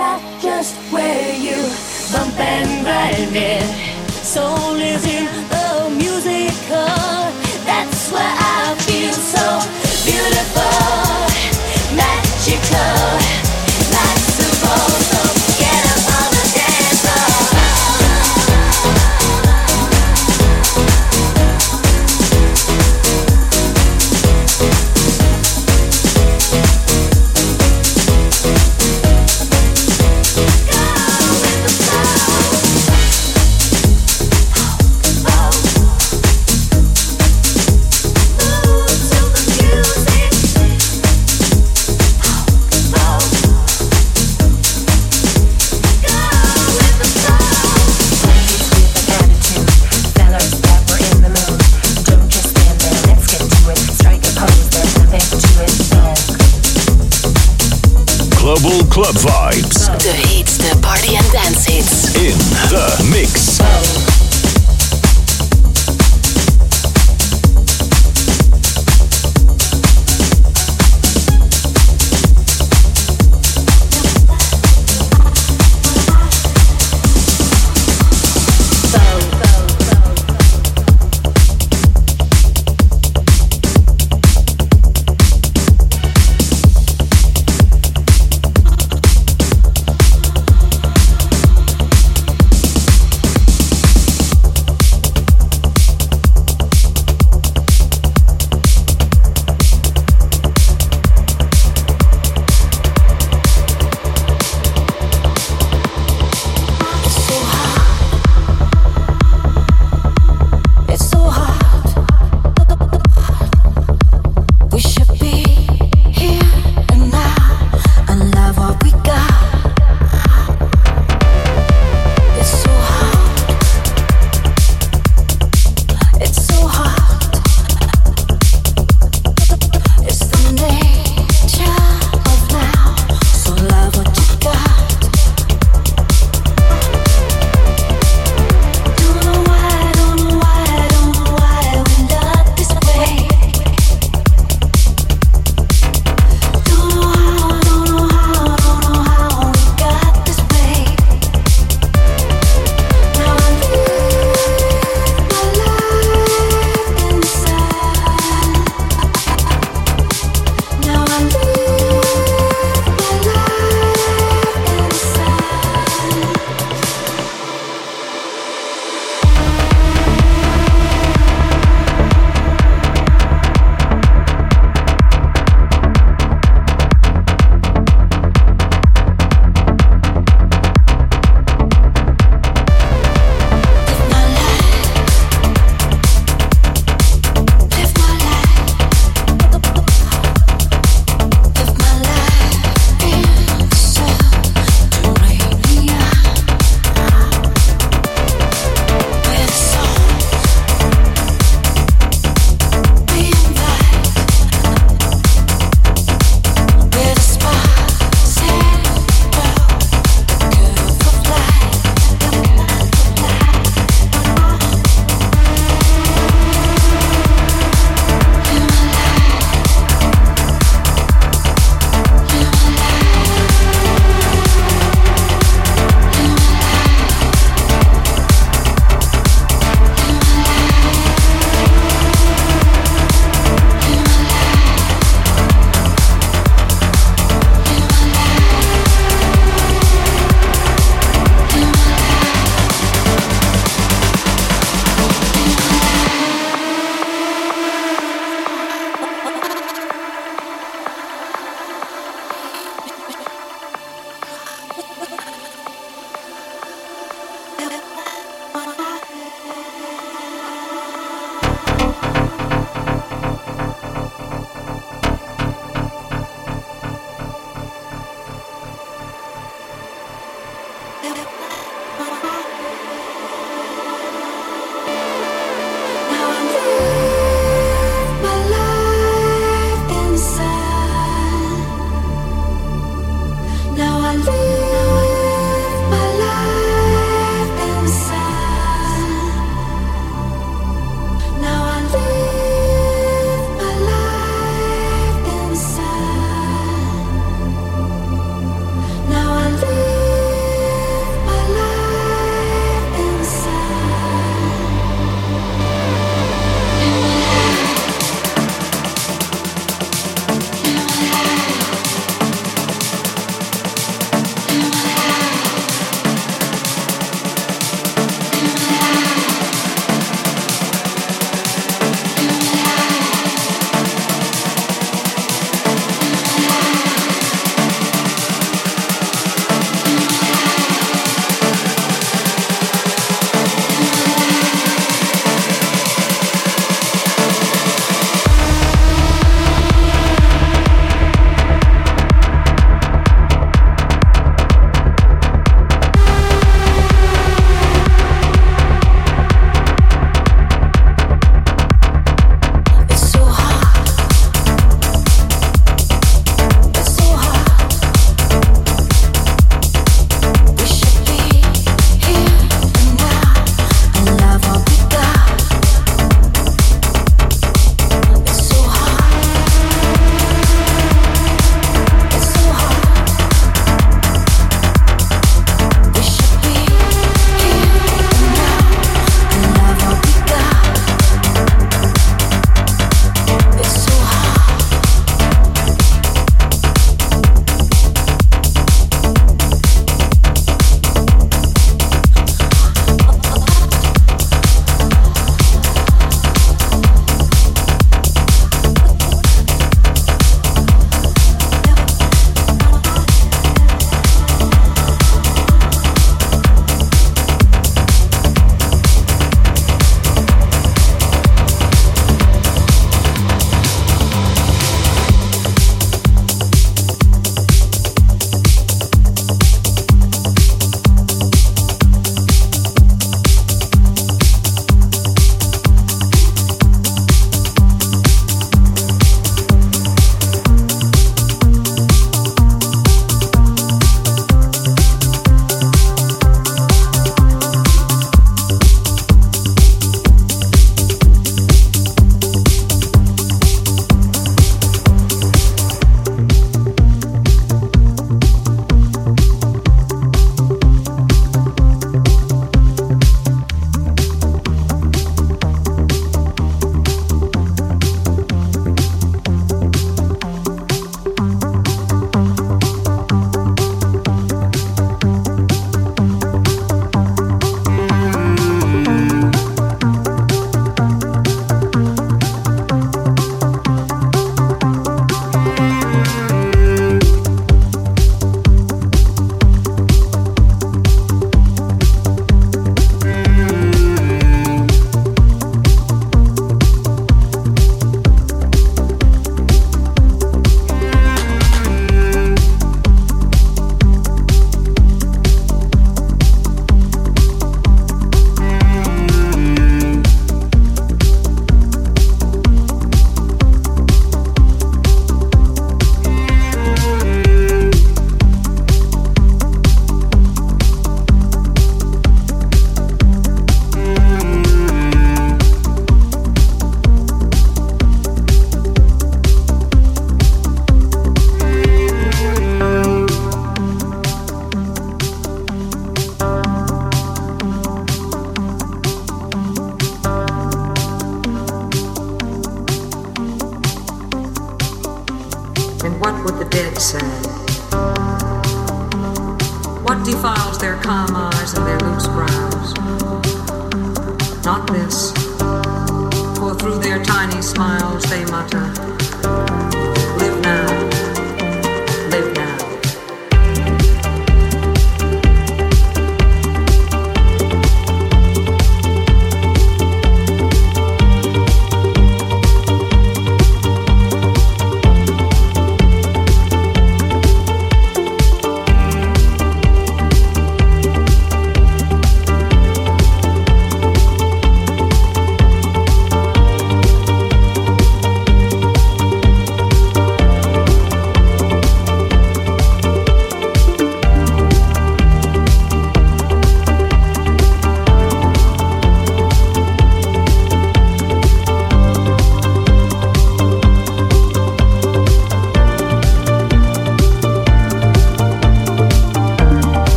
not just where you bump and grind it. Soul is in the music, that's why I feel so. Club vibes.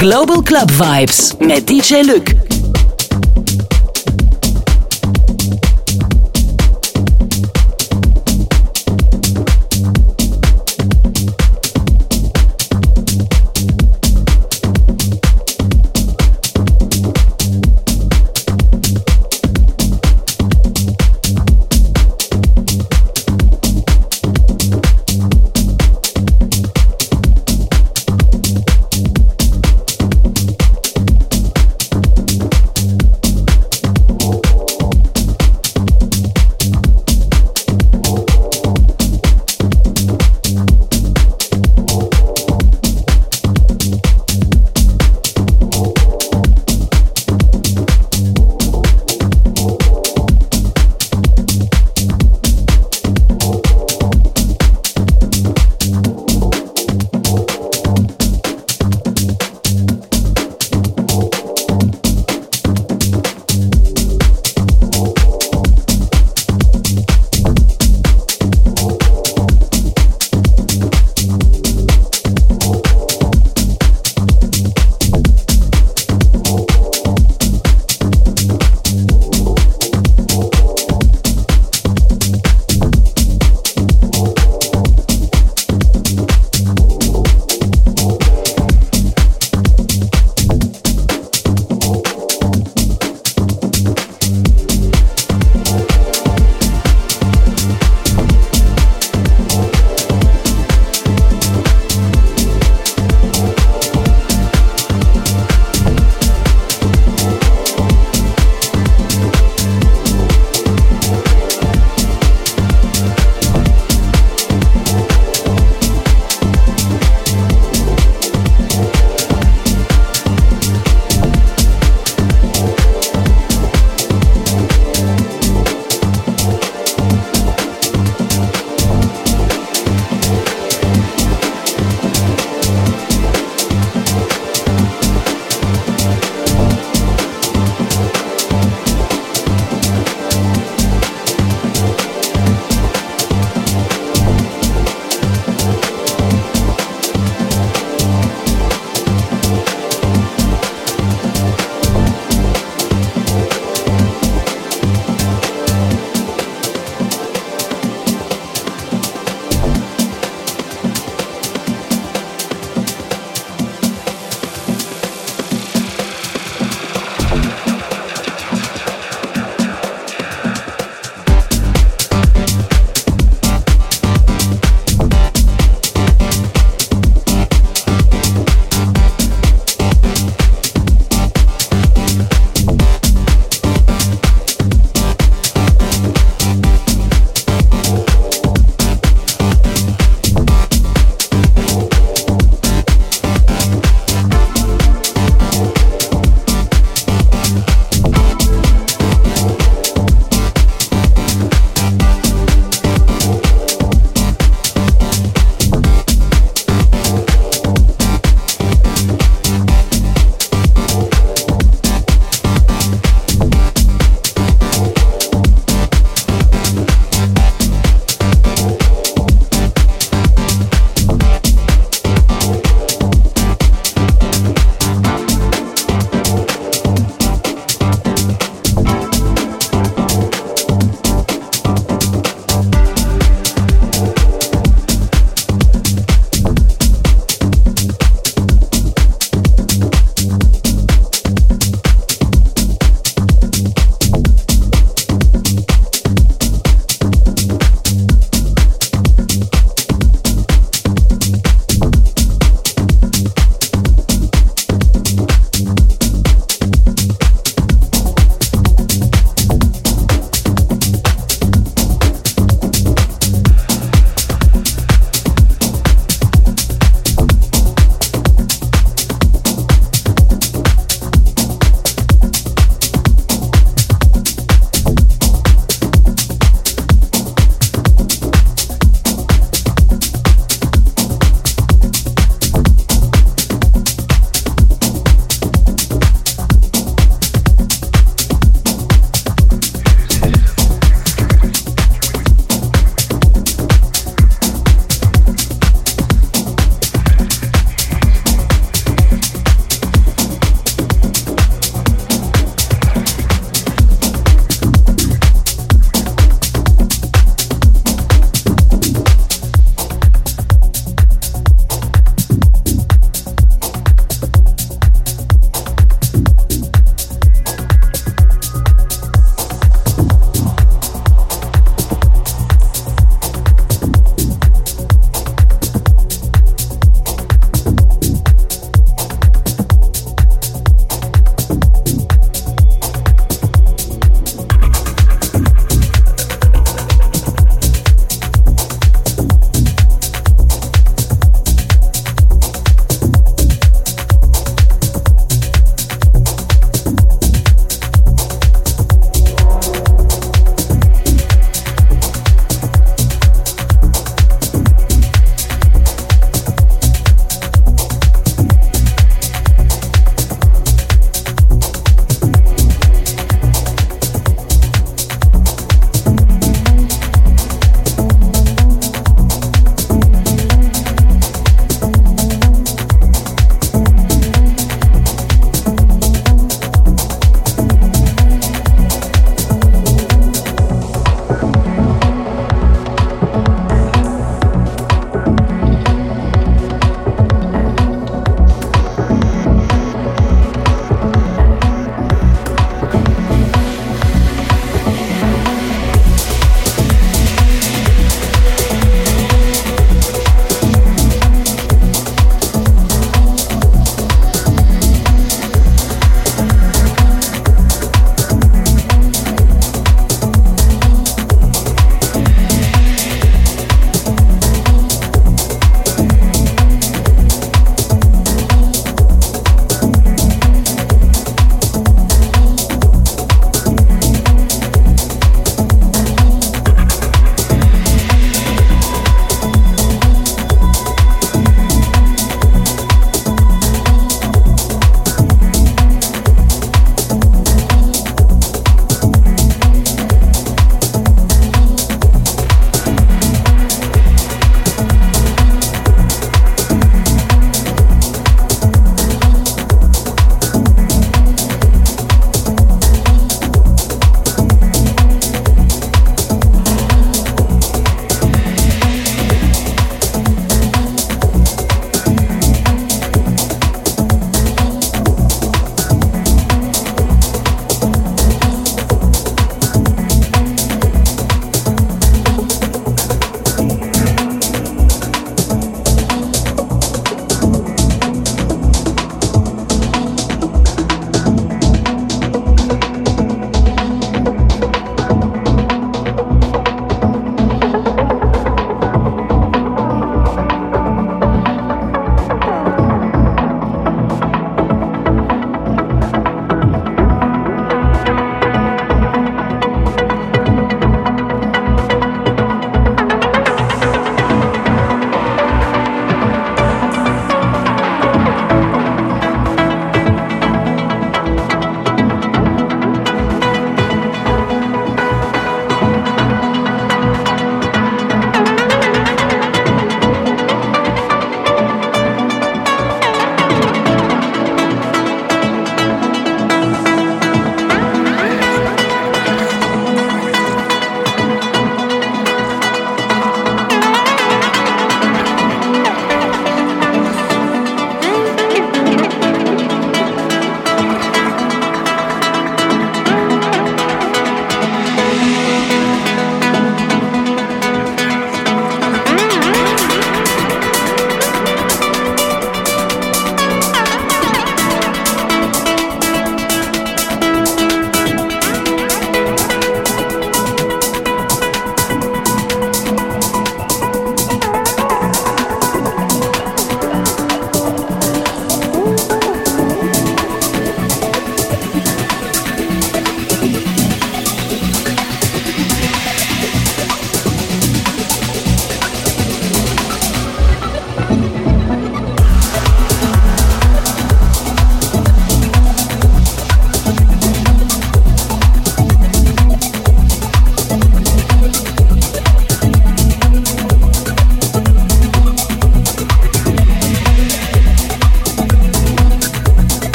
Global Club Vibes met DJ Luc.